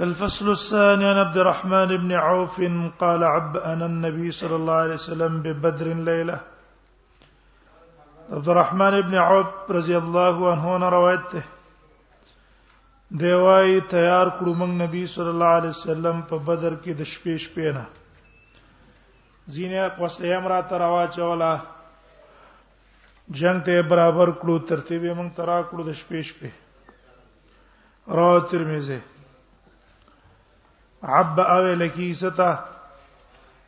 الفصل الثاني عن عبد الرحمن بن عوف قال عب انا النبي صلى الله عليه وسلم ببدر ليله عبد الرحمن ابن عوف رضی الله عنه نه روایت ده دی وايي تیار کړو موږ نبی صلی الله علیه وسلم په بدر کې د شپې شپې نه زینه قصیم را تر واچولا جنگ ته برابر کړو ترتیب موږ ترا کړو د شپې شپې رواه ترمذی عب او لکی ستا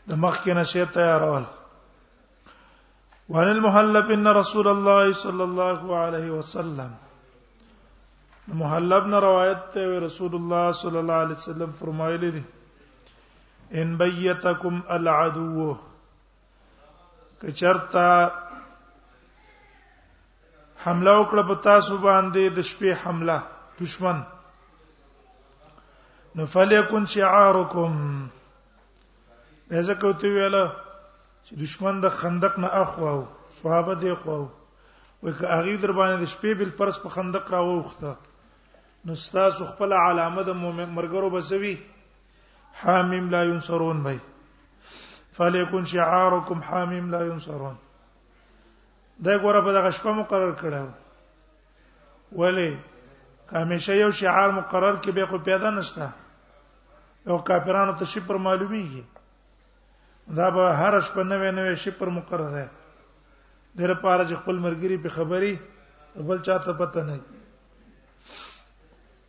د مخکنه شی تیارول وان المحلب ان رسول الله صلی الله علیه وسلم محلب نه روایت ته رسول الله صلی الله علیه وسلم فرمایلی دی ان بیتکم العدو کچرتا حمله وکړه په تاسو باندې د شپې حمله دشمن نو فلیکن شعارکم ځکه ته ویاله چې دشمن د خندق نه اخواو صحابه دی خواو وای که هغه در باندې د شپې بل پرس په خندق راوخته نو تاسو خپل علامه د مؤمن مرګرو بسوي حامیم لا ينصرون بای فلیکن شعارکم حامیم لا ينصرون دا ګوره په دغه شپه مقرر کړو ولی همیشه یو شعار مقرر کې به خو پیدا نشته او کافرانو ته شي پر معلومیږي دا به هر شپه نوې نوې شي پر مقرر دی د لپاره چې خپل مرګري په خبري بل چاته پته نه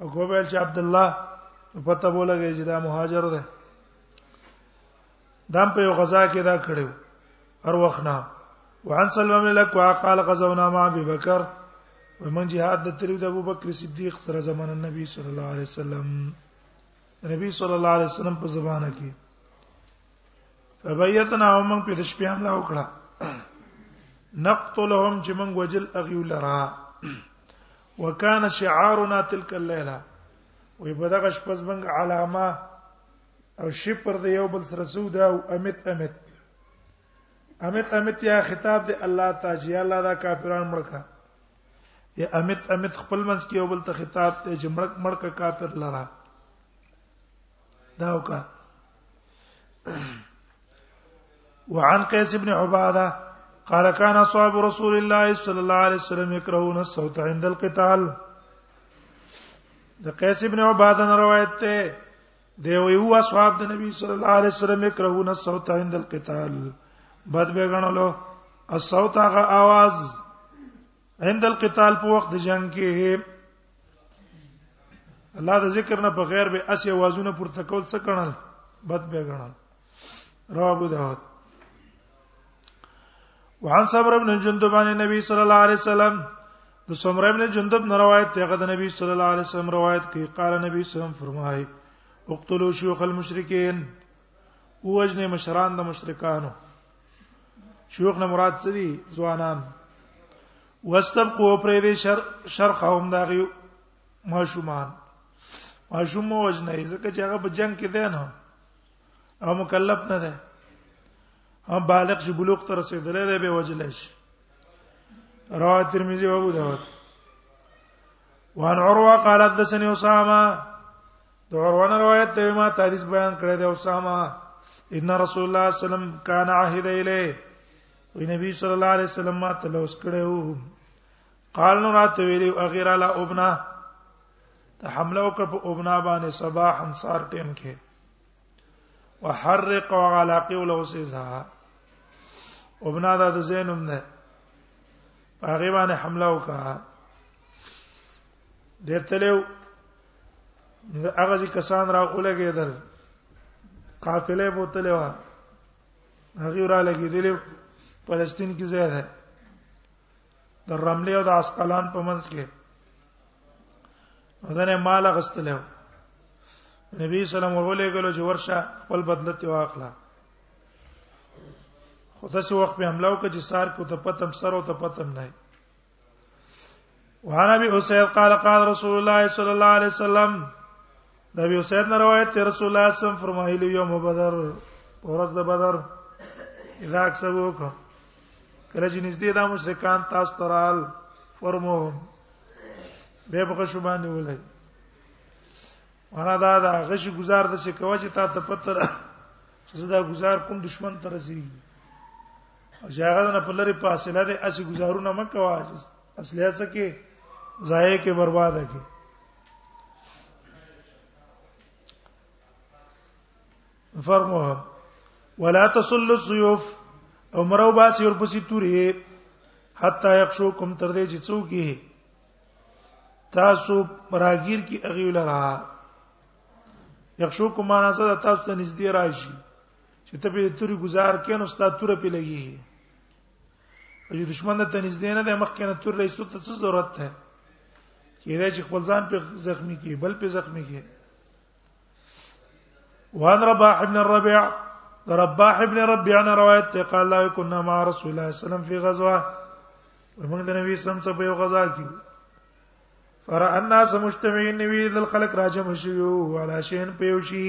او کو ویل چې عبد الله پته بولګی چې دا مهاجر دی دام په یو غزا کې دا کړو هر وخت نه وعن سلمہ بن لک قال غزونا مع ابي بکر ومن جهاد د تریو د ابو بکر صدیق سره زمانه نبی صلی الله علیه وسلم نبی صلی الله علیه وسلم په زمانه کې فبیتنا ومن په شپې حمله وکړه نقتلهم چې موږ وجل اغیو لرا وکانه شعارنا تلک الليله وي په دغه شپه زمنګ علامه او شپر د یو بل سره سودا او امیت امیت امیت امیت یا خطاب دی الله تعالی یا الله دا کافران مړکا یا امیت امیت خپل منځ کې یو بل ته خطاب ته چې مړک مړک کافر لرا دا وکا وعن قيس بن عباده قال كان اصحاب رسول الله صلى الله عليه وسلم يكرهون الصوت عند القتال د قیس ابن عباده نه روایت ته دی وی هو اصحاب د نبی صلی الله علیه وسلم کرهون الصوت عند القتال بد به غنلو الصوت هغه आवाज عند القتال په وخت جنگ کې الله د ذکر نه په غیر به اسی وازونه پورته کول څه کړل بد به غنل رواه ابو داود وعن صبر بن جندب عن النبي صلى الله عليه وسلم د سمر ابن جندب نه روایت ته غد نبی صلی الله علیه وسلم روایت کی قال نبی صلی الله علیه وسلم فرمای اقتلوا شيوخ المشرکین وجنه مشران د مشرکانو شيوخ نه مراد څه دي ځوانان واستبقوا پرې دې شر شرخهم داغي ماشومان ماشوم مو وجنه ځکه چې هغه په جنگ کې دی نه او مکلف نه دی هم بالغ شي بلوغ ته رسیدلې دی به وجل شي رواه ترمذی او ابو داود وعن عروه قال حدثني اسامه د غروانه روایت ته ما تاریخ بیان کړی دی اسامه ان رسول الله صلی الله علیه وسلم کان عهد الیه وی نبی صلی الله علیه وسلم ما ته لوس کړو قال نو راته ویلی اغیر علی ابنا ته حمله وکړه په ابنا باندې صباح انصار ټیم کې وحرق علاقه ولوسها ابنا د زینم ده هغه باندې حمله وکړه دته له هغه چې کسان را اولګېدل قافله بوتلې و هغه را لګېدل فلسطین کې ځای ده د رملې او د اسقلان په منځ کې ودانه مال غستلو نبی سلام ورولې غلو چې ورشه خپل بدلت واخلا خو داسې وخت په حمله وکړي چې سار کو ته پتم سر او ته پتم نه وعن ابي اسيد قال قال رسول الله صلى الله عليه وسلم د ابي اسيد نه روایت ته رسول الله صلی الله علیه وسلم فرمایلی یوم بدر ورځ د بدر اذا اكسبوك کله چې نږدې دا مشرکان تاسو ترال فرمو به په شو باندې ولای ورا دا دا غش گزار د څه کوي چې تا ته پتر چې دا گزار کوم دشمن تر رسیږي چې هغه نه په لری فاصله ده اسی گزارونه مکه واج اصلیا څه کې ضایع کې برباد کې فرموه ولا تصل السيوف عمرو با سیر پسې تورې حتا یخشو کوم تر دې چې څوک یې تاسو راګیر کی اغیول را یخشو کوم معنا څه تاسو ته نږدې راشي چې ته به توري گزار کې نو ستاسو تور په لګي او چې دشمن ته نږدې نه ده مخکې نه تور رئیس ته څه ضرورت ده کېدای چې خپل ځان په زخمی کې بل په زخمی کې وان رباح ابن الربيع رباح ابن ربيع انا روایت ته قال لا كنا مع رسول الله صلى الله عليه وسلم في غزوه ومن د نبی سم څه په غزا کې فرا الناس مجتمعين نبی ذل خلق راجم شيو ولا شين پيوشي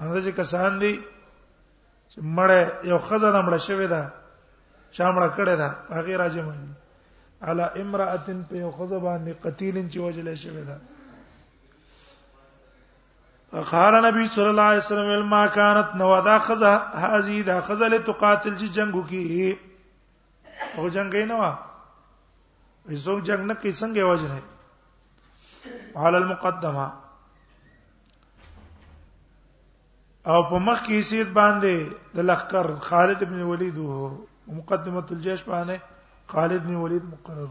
هغه چې کسان دي چې مړه یو خزانه مړه شوی ده چا مړه کړی ده هغه راجم دي علا امراه په یو خزه باندې قتیل چې وجل شوی ده قال نبی صلی الله علیه وسلم ما كانت نو دا خزه هذه دا خزه لتقاتل چې جنگو کې او جنگ نه وا ایزو جنگ نه کی څنګه وجنه على المقدمه او په مخ کې سید باندې د لخر خالد ابن ولید وو مقدمه الجيش باندې خالد ابن ولید مقرر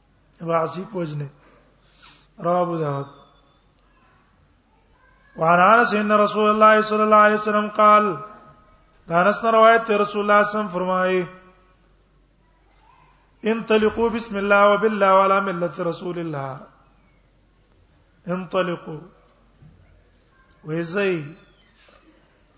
وعصي پوجنه رابو ده وعن انس ان رسول الله صلى الله عليه وسلم قال دا انس روایت رسول الله صلی الله علیه وسلم فرمایي انطلقوا بسم الله وبالله وعلى ملة رسول الله انطلقوا ويزي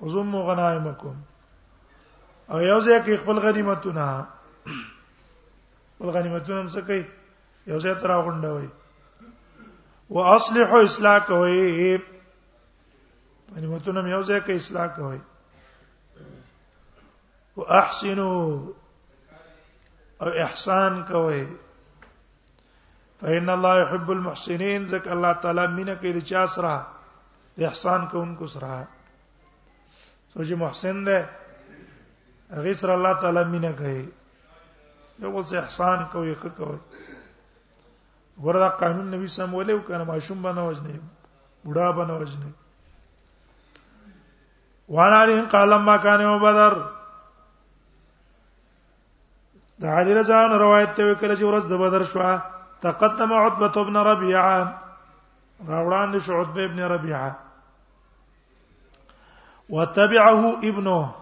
وزم غنائمکم او یو ځای کې خپل غنیمتونه خپل غنیمتونه هم څه کوي یو ځای تر غونډوي واصلحوا اصلاح کوي غنیمتونه هم یو ځای کې اصلاح کوي واحسنوا او احسان کوي فإن الله يحب المحسنين ذک الله تعالی مینه کوي د چا سره احسان کوونکو سره سوچ محسن ده هغه سره الله تعالی مینه کوي یو څه احسان کوي ښه کوي وردا قانون نبی سم ولې وکړه ماشوم باندې وجنه بوډا باندې وجنه وان عليهم قال ما كان يوم بدر د علي رضی الله روایت ته وکړه چې ورځ د بدر شو تقدم عتبه ابن ربيعه راوړان شو عتبه ابن ربيعه وتبعه ابنه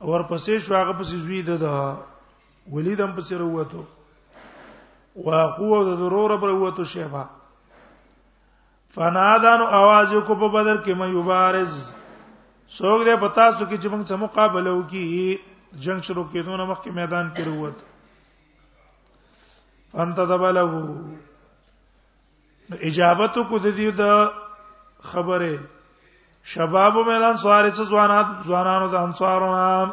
ورپسې شو هغه پسې زوی ده ده ولید هم پسې وروته واخو د ضرور پر وروته شیبه فنادانو आवाज یو کو په بدر کې مې مبارز څوک دې پتا سو کې چې موږ سره مقابله وکي جنگ شروع کېدو نه مخکې میدان کې وروت انت دبله اجابت کو د دې د خبره شباب ملان سوارې څو ځوانات ځوانانو د انصارونو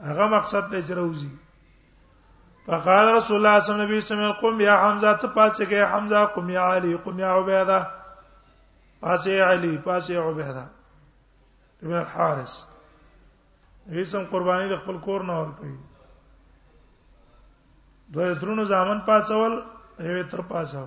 هغه مقصد ته چروزی فقال رسول الله صلی الله علیه وسلم قم یا حمزه ته پاسه کې حمزه قم یا علی قم یا عبیده پاسه علی پاسه عبیده ابن الحارث هیڅم قربانی د خپل کور نه ور کوي دوی درونو ځامن پاسول یو تر پاسه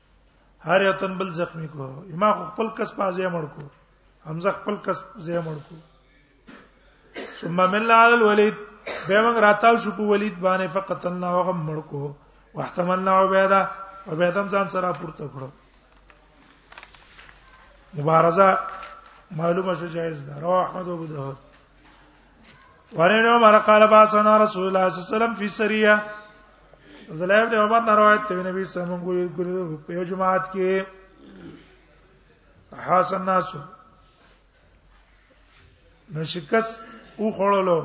هر یو تن بل زخمی کو ما خو خپل کس په ځای مړ کو حمزه خپل کس ځای مړ کو ثم من على الوليد به موږ راتاو شو په ولید باندې فقط الله هغه مړ کو واحتملنا عبیدا عبیدم ځان سره پورته کړو مبارزه معلومه شو جائز ده رواه احمد ابو داود ورنه عمر قال باسنا رسول الله صلی الله علیه وسلم فی سریه زلایب د عمر نه روایت ته نبی صلی الله علیه وسلم په یو جماعت کې حسن ناس نو شکست او خړلو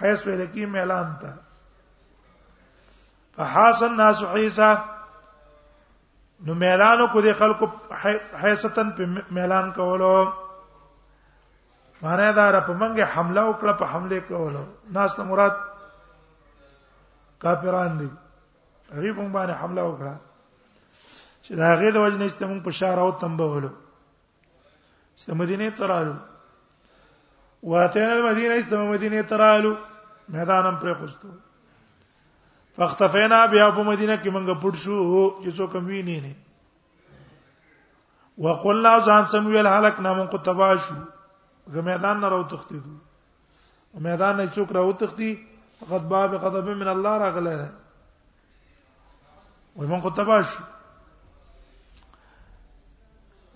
حیث ویل کی اعلان تا فحسن ناس حیسا نو ميلانو کو دي خلکو حیثتن په ميلان کولو معنی دا را په منګه حمله وکړه په حمله کولو ناس ته مراد کافران دي هغه په باندې حمله وکړه چې دا هغه د وجنه است مونږ په شهر او تنبولو چې مدینه ترالو واتینا د مدینه است مدینه ترالو میدانم پر خوستو فاختفینا بیا په مدینه کې مونږ پټ شو چې څوک ویني نه وقلنا ځان سم ویل هلکنا مونږ تبا شو غ میدان نه راو تختیدو میدان نه څوک راو تختی فقط باب غضب من الله راغله ده وای مونږ تبا شو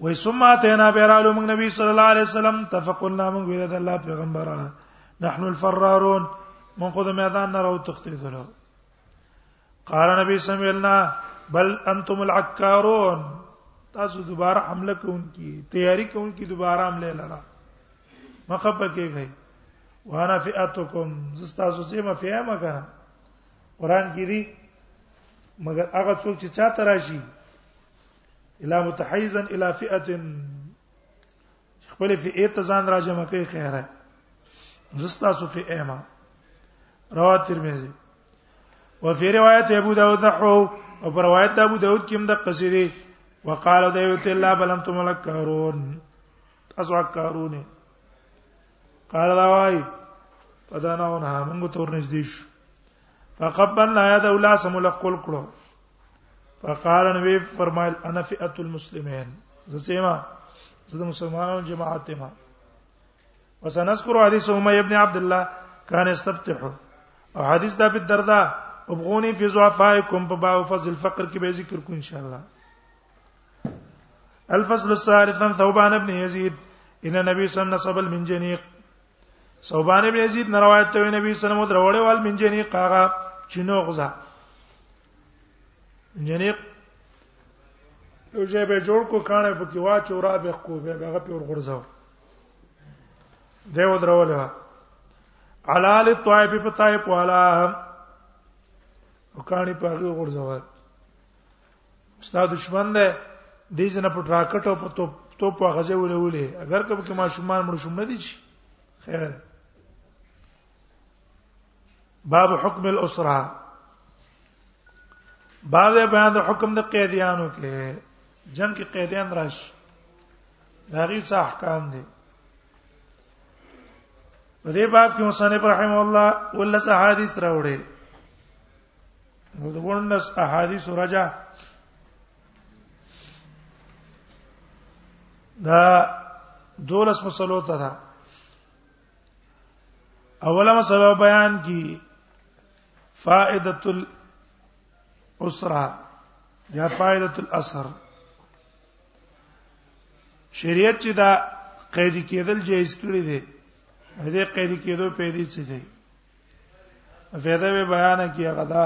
وای ثم اتینا بیرالو مونږ نبی صلی الله علیه وسلم تفقلنا مونږ ویل د الله پیغمبره نحنو الفرارون مونږ د میدان نه راو تختیدو قال نبی سمعنا بل انتم العکارون تاسو دوباره حمله کوونکی تیاری کوونکی دوباره حمله لرا مخه پکې گئی وانا فئاتکم زستاسو سي ما فهمه کړه قران کې دي مگر هغه څوک چې چاته راشي الا متحيزا الى فئه خپل فی اتزان راجمه کوي خیره زستا سو فی ایما رواه ترمذی وفي روایت ابو داود نحو او پر روایت ابو داود کې هم د قصیدې وقال دایوت الله بل انتم لکارون تاسو کارونه قال دا وای پداناونه موږ تور نږدې شو فقبلنا يد اولا سملقل کړو فقال نبي فرمایل انا فئه المسلمين زسیما زد مسلمانو جماعت ما وسنذكر حديث اميه ابن عبد الله كان يستفتح او حدیث دا په دردا ابغوني في ضعفائكم بباء فضل الفقر كي به ان شاء الله الفصل الثالث ثوبان ابن يزيد ان النبي صلى الله عليه وسلم نصب المنجنيق صوبان ابن یزید نه روایت ته نبی صلی الله علیه وسلم دروړې وال من جنې قاغه چینو غزا جنې یو ځای به جوړ کو کانه په کې وا چورا به کو به هغه په ور غړځاو دیو درولې وا علال طائف په طائف والا او کانی په هغه غړځاو استاد دشمن دی دې جن په راکټ او په توپ توپ په غزه ولولې اگر کبه کې ماشومان مړ شوم نه دي شي خیر باب حکم الاسره باب بیان د حکم د قیدیانو کې جنگ کې قیدیان راشي دا غي څه احکام دي په دې باب کې مصنف رحم الله ولس حدیث راوړي نو د ورنس احادیث رجا دا دولس مسلو ته ده اوله مسله بیان کی فائدۃ الاسرہ یا فائدۃ الاثر شریعت چې دا قید کېدل جایز کړی دی دې قید کېدو پیدا څه دی فیدا به بیان کی هغه دا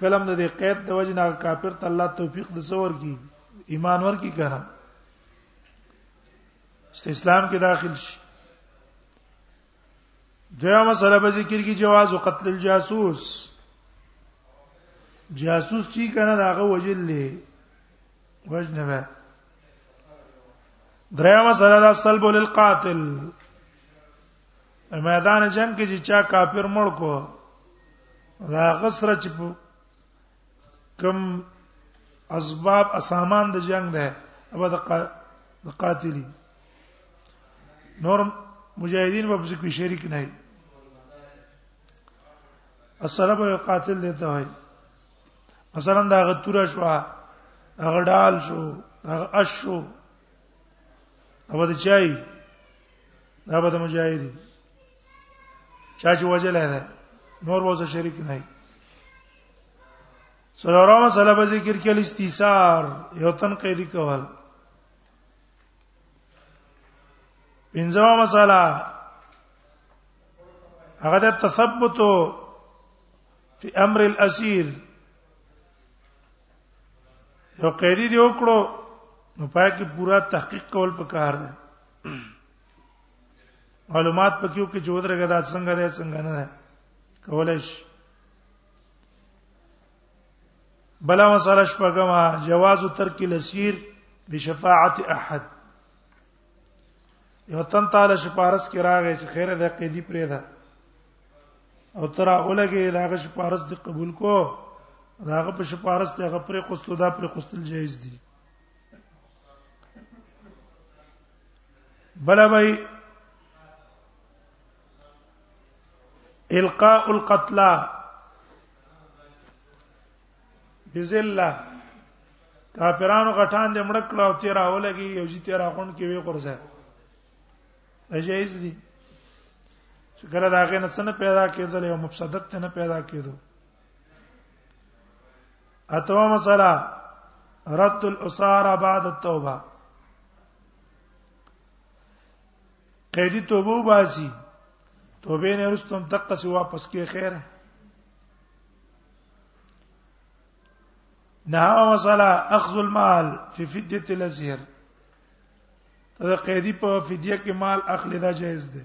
کلم د دې قید د وجه نه کافر ته الله توفیق د څور کی ایمان ور کی کنه است اسلام کې داخل شي دا مسله به ذکر کی جواز قتل الجاسوس جاسوس چی کنه داغه وجل له وجنه به دریا مسله دا سلب للقاتل میدان جنگ کې چې چا کافر مړ کو دا غسر چې کم اسباب اسامان د جنگ ده ابا د قاتلی نور مجاهدین په څه کې شریک نه دي اصله به قاتل دیته وای مثلا دا غتوره شو هغه ډال شو هغه اش شو ابا د چای دا به د مجاهدی چا چې وجل نه نور وځه شریک نه سلورو مسله به ذکر کړي استیثار یو تنقیدی کول پنځمه مسله هغه د تثبت فی امر الاسیر یو قیدی دی وکړو نو پای کې پورا تحقیق کول پکار دی معلومات پکې کې جوړ درګه دا څنګه ده څنګه نه ده کولای شي بلا مساله شپګما جواز ترک الاسیر بشفاعت احد یو تن تعالی شپارس کې راغی چې خیره ده قیدی پرې ده او تر اولګه داغه شپارس دی قبول کو داغه په شپارس دی هغه پرې خوستو دا پرې خوستل جایز دی بل وای القاء القتلى بذله کافرانو غټان دې مړک کړه او تیرا ولګي یو جی تیرا غون کې وی قرزه اجازه دي چې کله دا غنه څنګه پیدا کېدل او مفسدت نه پیدا کېدل اتوا مسله رد الاسارا بعد التوبه قیدی توبه وباسي توبه نه رستم دقه سی واپس کې خیر نه مسله اخذ المال فی فدیه الازهر دا قیدی په فدیه کې مال اخلي دا جایز ده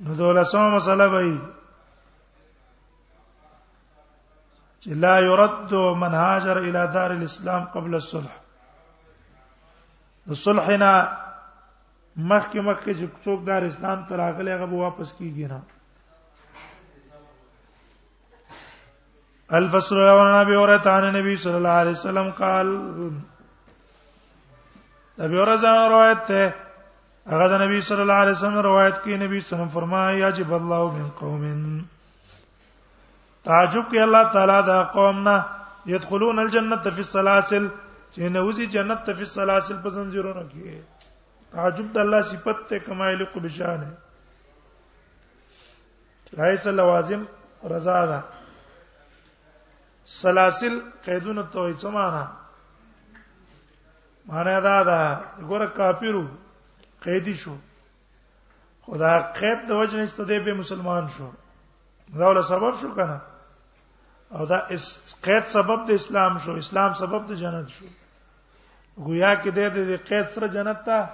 نو دولسمه مسله به چې لا يرد من هاجر الى دار الاسلام قبل الصلح د صلحنا مخکې مخکې چې څوک دار اسلام ته راغلی هغه به واپس کیږي نه الفصل روان ابي هريره عن النبي صلى الله عليه وسلم قال ابي هريره روایت ده هغه د نبی صلی الله علیه وسلم روایت کې نبی صلی الله علیه وسلم فرمایي عجب الله من قوم تعجب کې الله تعالی دا قوم نه يدخلون الجنه في السلاسل چې نوځي جنت ته په سلاسل په زنجیرونو کې تعجب د الله صفت ته کمال قبشان ہے لایس لوازم رضا ده سلاسل قیدونه توي څه معنا معنا دا دا ګوره کافرو قیدی شو خدا قید د وجه نشته دی به مسلمان شو دا ول سبب شو کنه او دا اس قید سبب د اسلام شو اسلام سبب د جنت شو گویا کې د دې قید سره جنت ته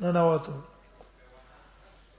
نه نوته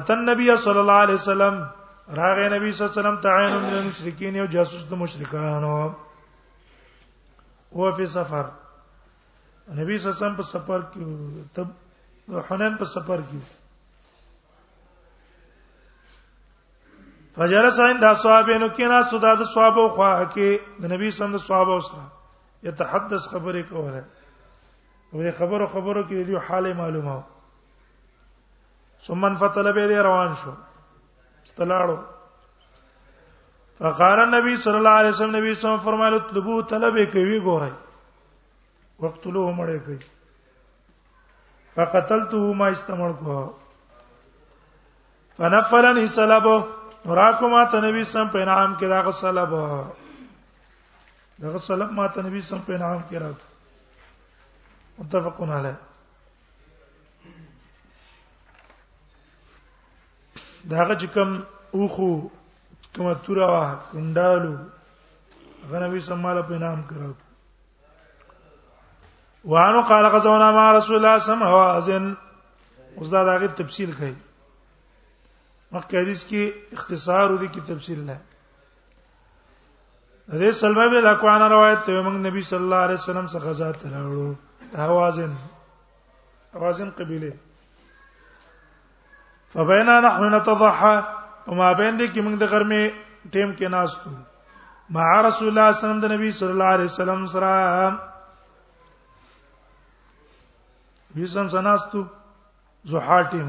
اتن نبی صلی الله علیه وسلم راغه نبی صلی الله علیه وسلم تعین من المشرکین او جاسوس د مشرکانو او په سفر نبی صلی الله علیه وسلم په سفر کې تب حنان په سفر کې فجلس عند اصحابینو کې نه سودا د صحابه خو کې د نبی صلی الله علیه وسلم د صحابه سره يتحدث خبرې کوله وې خبرو خبرو کې دی حاله معلومه ثم انفتل به روان شو استلاړو فقال النبي صلى الله عليه وسلم نبی صلی الله علیه وسلم فرمایله طلبو طلب کوي ګورای وقتلوه مړې کوي فقتلته ما استمر کو فنفلني سلبو نوراکو ما ته نبی سم په نام کې داغه سلب داغه سلب ما ته نبی سم په نام کې راک متفقون علی دا هغه چې کوم اوخو کوم تورا وا کندالو غنوي سماله په نام کرا وانو قال غزونا مع رسول الله صلی الله علیه وسلم اوس دا دغه تفصیل کوي مخکې حدیث کې اختصار ودی کې تفصیل نه دې سلمہ بن اکوان روایت ته موږ نبی صلی الله علیه وسلم څخه ذات راوړو اوازن اوازن قبيله فبینا نحن نتضحى وما بین دې کې موږ د غرمه ټیم کې ناستو مع رسول الله صلی الله علیه وسلم د نبی صلی الله علیه وسلم سره بیسم سناستو زحا ټیم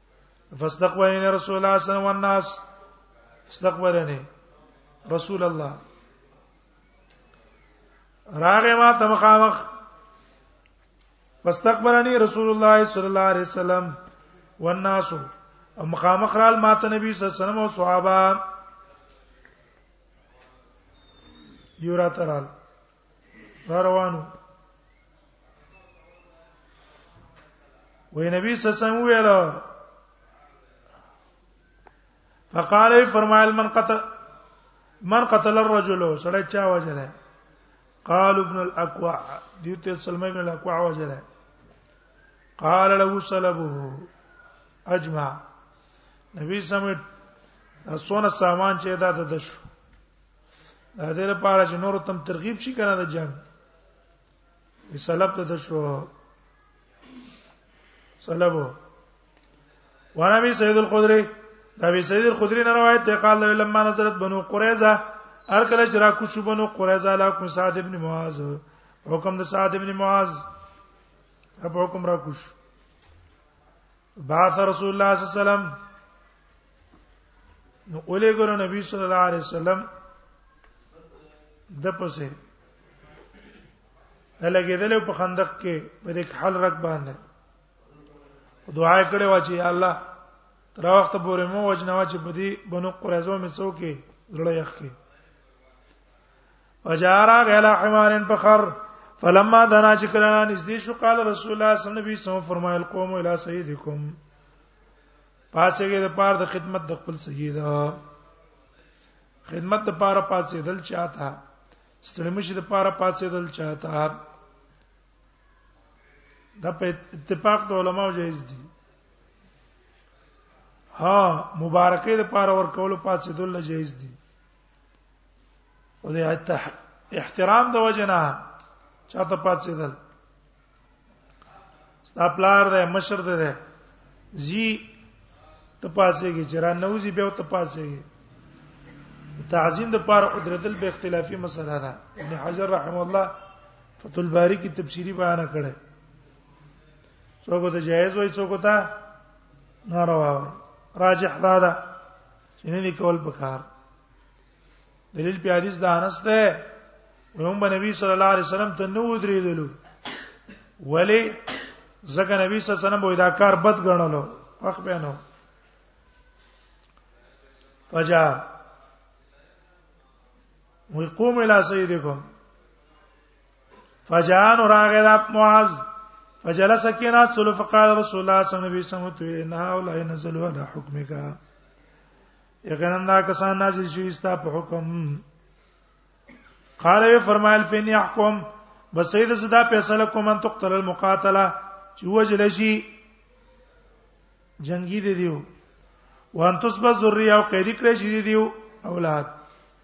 فاستقبلني رسول الله صلی الله علیه وسلم والناس استقبلني رسول الله راغه ما ته مخامخ فاستقبلني رسول الله صلی الله علیه وسلم والناس مخامخ رال ما ته نبی صلی الله علیه وسلم او صحابه یورا ترال روانو وې نبی صلی الله علیه وسلم ویل فقال فرمایل من قتل من قتل الرجل سړی چا وجره قال ابن الاقوع دیوته سلمہ ابن الاقوع وجره قال له سلبه اجمع نبی سمت سونه سامان چې دا د شو دا دې لپاره چې نور تم ترغیب شي کنه د جنگ سلب ته شو سلب وانا بي سيد الخدري دا بي سيد الخدري نه روایت ته قال لما نزلت بنو قريظه هر کله چې را کو شو بنو قريظه لا کو سعد ابن معاذ حکم د سعد ابن معاذ په حکم را کو شو بعث رسول الله صلی الله علیه وسلم نو اوله ګره نبی صلی الله علیه وسلم د پسه لګیدل په خندق کې په دې حل رک باندې دعا کړې و چې الله تر وخت پورې مو وجنوا چې په دې بنو قریظه مې څوکې زړه یخ کې وجارا غلا حمارن فخر فلما دنا چې کله نږدې شو قال رسول الله صلی الله علیه وسلم فرمایل قوم الی سیدکم پاسېږي د پاره د خدمت د خپل سید خدمت د پاره پاسې دل چاته ستړي مشي د پاره پاسې دل چاته دا په اتفاق د علماو جایز دي ها مبارکې د پاره ور کول پاسې دل جایز دي او د احترام د وجنه چاته پاتېدل ستا پلار دی مشر دی زی ته پاتېږي چې را نوځي به ته پاتېږي تعظیم د پاره قدرتل به اختلافي مسله ده ابن حجر رحم الله فتح الباری کی تفسیری بیان کړه څوک ته جایز وای څوک ته ناروا وای راجح دا ده چې نه دي کول پکار دلیل په حدیث د انس ده ویوم نبی صلی الله علیه وسلم ته نو درېدلو ولی زګ نبی صلی الله علیه وسلم وې دا کار بد غنلو وخت به نو فجا وقوم الى سيدكم فجان راغه د معاذ فجلس کینا سول فقال رسول الله صلی الله علیه وسلم تو ان هؤلاء نزلوا على حكمك یقینا دا کسان نازل شوی استا په حکم قال وی فرمایل فین يحكم بس سید زدا فیصله کوم ان تقتل المقاتله چې وجل شي جنگی دی دیو وان تصب ذریه او قیدی کړی شي دی دیو اولاد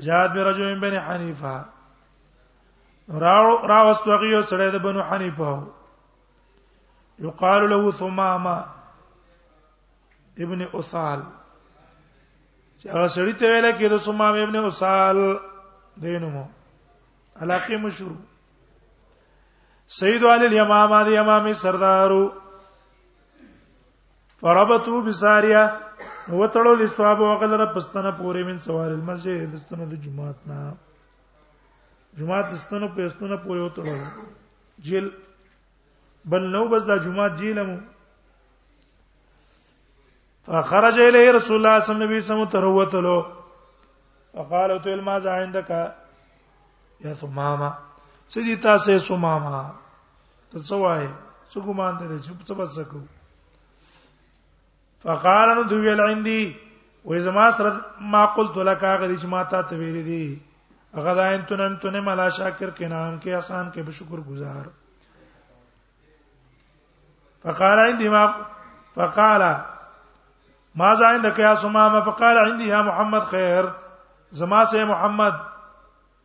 جاءت برجل بن حنیفه راو راوست وغیو سره د بنو حنیفه یقال له ثمامه ابن اسال چې هغه سړی ته ویل کې د ثمامه ابن اسال دینمو علاقه مشهور سید علی الیمامه د امامي سردارو فربتو بساریا وتړو د ثواب او غلره پستنه پورې من سوار المسجد د ستنو د جمعات نه جمعات د ستنو په ستنه پورې وتړو جیل بل نو بس دا جمعات جیلمو فخرج الیه رسول الله صلی الله علیه وسلم تروتلو فقال تو ما ذا عندك يا ثمامه سيدي تاسو ثمامه ته څه وایې څه ګمان ته چې څه بس کو فقال نو دوی ویل عندي وې زما سره ما قلت لك هغه چې ما ته ته ویل دي هغه دا ان تنم تنم علا شاکر کې نام کې احسان کې به شکر گزار فقال عندي ما فقال ماذا عندك يا سمامه فقال عندي يا محمد خير زما سه محمد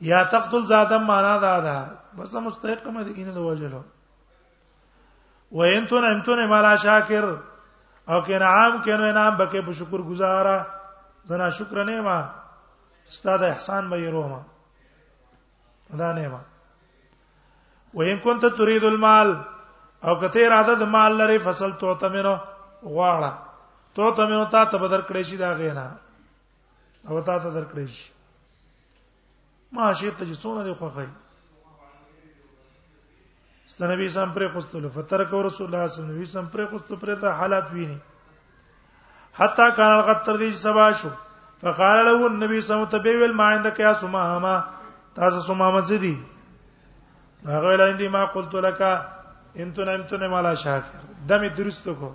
یا تقتل ذاتم معنا دا ده بس مستحق مدینه د وجلو وینتون امتون مالا شاکر او کین عام کینو انعام بکې په شکر گزارا زنا شکر نه ما استاد احسان به روما دا نه ما وین كنت تريد المال او کته اراده د مال لري فصل تو تمنو غواړه تو تمنو تا ته بدر کړی شي دا غینا او تا ته درکړې شي ما شي ته چې څونه دی خوخه ستنبي سم پر خوستلو فترک رسول الله صلی الله علیه وسلم پر خوستو پر ته حالات ویني حتا کان القطر دی سبا شو فقال له النبي صلی الله علیه وسلم ویل ما عندك يا سماما تاسو سماما سدي هغه ویل اندي ما قلت لك انت نمت ما لا شاکر دمه درست کو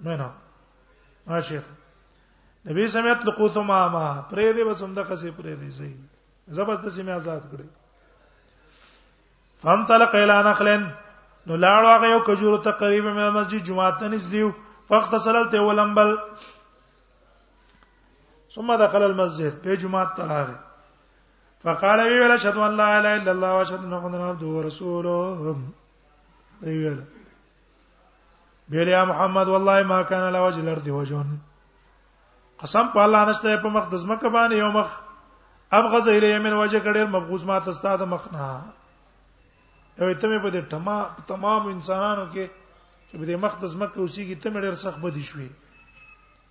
منا ها شیخ نبی سمعت لقوت ما ما پرې دې بس هم د قصې پرې دې زی زبس د سیمه آزاد کړې فهم تلق اعلی نخلن نو لاړ واغه یو کجورو ته قریب مې مسجد جمعه ته نږدې فخت سللته ولمبل ثم دخل المسجد په جمعه ته راغی فقال وی ولا شهد ان لا اله الا الله واشهد ان محمدا عبده ورسوله وی ولا بیا محمد والله ما کان لا وجه الارض وجون قسم په الله نشته په مخ د زمکه باندې یو مخ ابغض الیه من وجه کډیر مبغوز ما تستا د مخ نه یو ته په دې تمام تمام انسانانو کې چې په دې مخ د زمکه اوسېږي ته مې ډیر سخت بدی شوې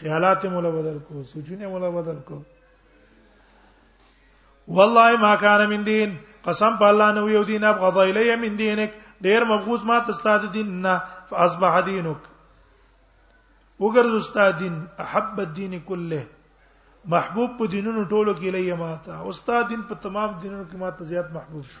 خیالات مولا بدل کو سوچونه مولا بدل کو والله ما كان من دين قسم په الله نو یو دین ابغض الیه من دینک ډیر مبغوز ما ته ستاد دین نه فاصبح دینک وګرځ استاد دین احب الدین کله محبوب په دینونو ټولو کې لې ما ته استاد دین په تمام دینونو کې ما ته زیات محبوب شو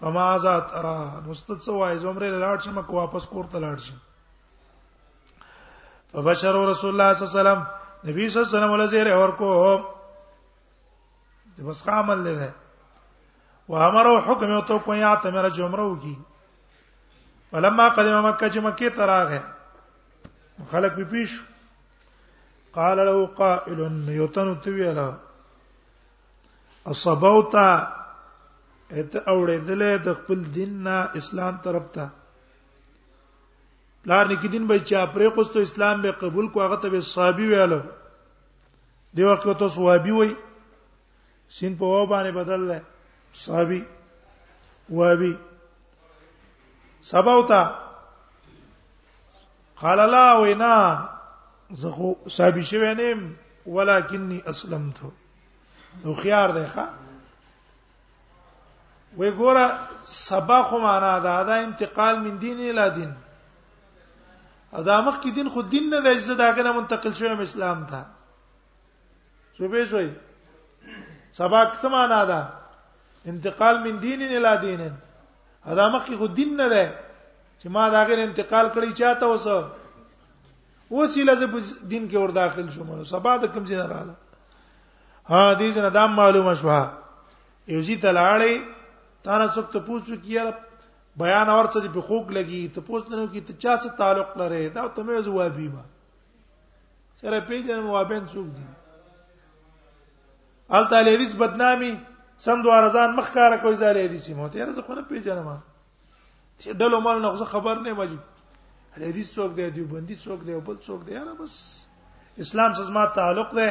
فما ذات را مستد سو وای زمره لاړ شم کو واپس کور ته لاړ شم فبشر رسول الله صلی الله علیه وسلم نبی صلی الله علیه وسلم ولزیر اور کو ته بس عمل لري و امره حکم یو تو کو یا ته مر جمره وکي فلما قدم مکه چې مکه ته راغې خلک به پیښ قال له قائل یوتن تو ویلا اصبوتا ته اوړېدلې د خپل دین نه اسلام طرف ته پلار نک دین به چا پرې قوستو اسلام به قبول کو هغه ته به صحابي ویاله دی وخت ته صحابي وای سین په و باندې بدل لای صحابي وابي سباوتا قال لا وینا زه خو صحابي شوی نیم ولکنی اسلمت نو خيار دی ښا وی ګوره سبا خو معنا دا دا انتقال من دین الی دین او دا مخ کې دین خو دین نه دی چې دا غنه منتقل شوی اسلام ته شو به شوی سبا څه معنا ده انتقال من دین الی دین دا مخ کې خو دین نه ده چې ما دا غیر انتقال کړی چاته وسه اوس یې لزه په دین کې ور داخل شوم نو سبا د کوم ځای نه رااله ها دې ځنه دا معلومه شوه یو ځی تلاړې تا نه څوک ته پوښتنه کیاره بیان اورڅ دې په خوک لګي ته پوښتنه کی ته چا سره تعلق لري دا ته مې جواب ما سره پیژن موابین څوک دي ال تعالی دې بدنامي سم دوه ځان مخ کار کوي زالې دې سیمه ته زه خو نه پیژنم چې ډلو مال نه خو خبر نه مجب حدیث څوک دی دیوبندی څوک دی بل څوک دی یاره بس اسلام سره ما تعلق دی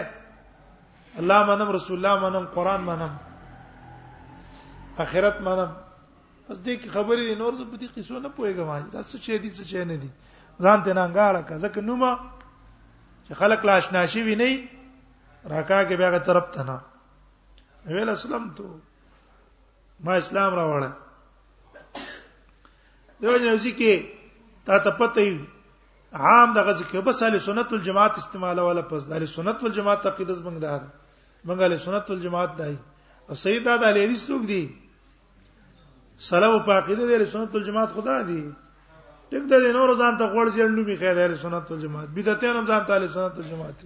الله منم رسول الله منم قران منم اخرت منم بس دې کې خبرې دي نور څه په دې قصو نه پويګم ما دا څه چې دي څه چې نه دي ځان ته نه غاړه کا ځکه نوما چې خلک لاش ناشي وي نه راکا کې بیا غ طرف ته نه ویل اسلام ته ما اسلام راوړل دیو جن ځکه تا ته پته وي عام دغه ذکر بس اهل سنت والجماعت استعمال ولا پس د اهل سنت والجماعت عقیده زمنګ ده منګ اهل سنت والجماعت دی او سید دا د اهل حدیث څوک دی سلام په عقیده د اهل سنت والجماعت خدا دی ټیک د نور ځان ته غوړ ځړنډو می خیر اهل سنت والجماعت بدعتین هم ځان ته اهل سنت والجماعت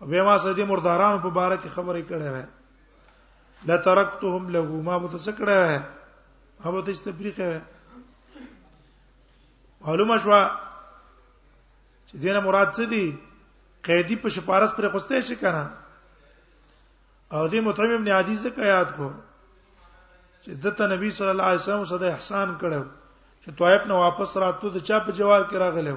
به ما سره د مردارانو په باره کې خبرې کړې وې لا ترکتهم له ما به څه کړې وې هغه ته تفریق وې معلومه شو چې دینه مراد څه دی قیدی په شپارس پر خوسته شي کنه او دې مطعم ابن عدی څخه یاد کو چې دته نبی صلی الله علیه وسلم صدا احسان کړو چې طائف نه واپس راتو د چا په جوار کې راغلو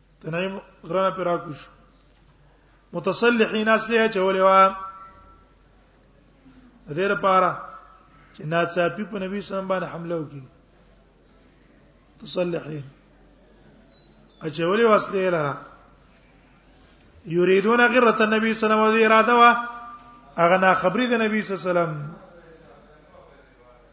تنایم غرانه پر راکوش متصلحین اصله چولې وا د دې لپاره چې ناڅاپي په نبی سلام باندې حمله وکړي تصلحین اچولې واسطه لرا یریدون غیرت النبی صلی الله علیه وسلم اراده وا اغه نا خبرې د نبی صلی الله علیه وسلم